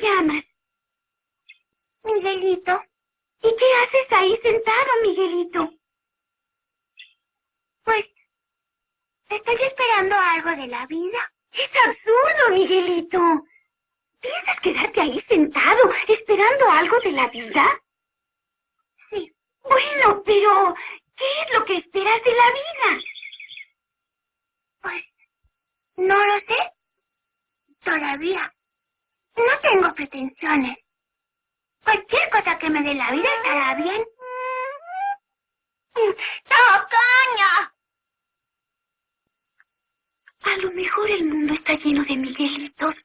llamas? Miguelito. ¿Y qué haces ahí sentado, Miguelito? Pues, ¿estás esperando algo de la vida? Es absurdo, Miguelito. ¿Piensas quedarte ahí sentado, esperando algo de la vida? Sí. Bueno, pero, ¿qué es lo que esperas de la vida? Pues, no lo sé. Todavía. No tengo pretensiones. Cualquier cosa que me dé la vida estará bien. Mm, ¡No, A lo mejor el mundo está lleno de Miguelitos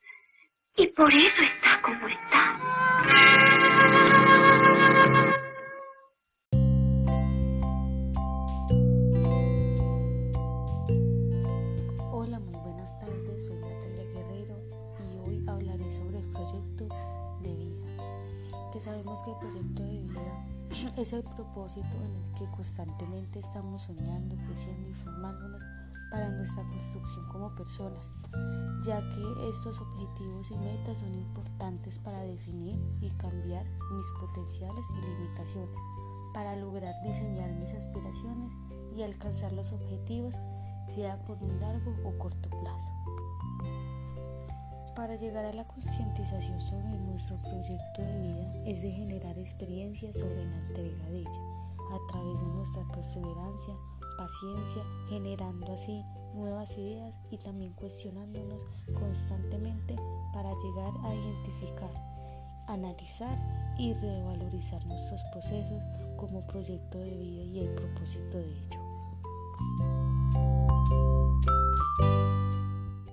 y por eso está como está. aprendí sobre el proyecto de vida, que sabemos que el proyecto de vida es el propósito en el que constantemente estamos soñando, creciendo y formándonos para nuestra construcción como personas, ya que estos objetivos y metas son importantes para definir y cambiar mis potenciales y limitaciones, para lograr diseñar mis aspiraciones y alcanzar los objetivos, sea por un largo o corto plazo. Para llegar a la concientización sobre nuestro proyecto de vida es de generar experiencias sobre la entrega de ella a través de nuestra perseverancia, paciencia, generando así nuevas ideas y también cuestionándonos constantemente para llegar a identificar, analizar y revalorizar nuestros procesos como proyecto de vida y el propósito de ello.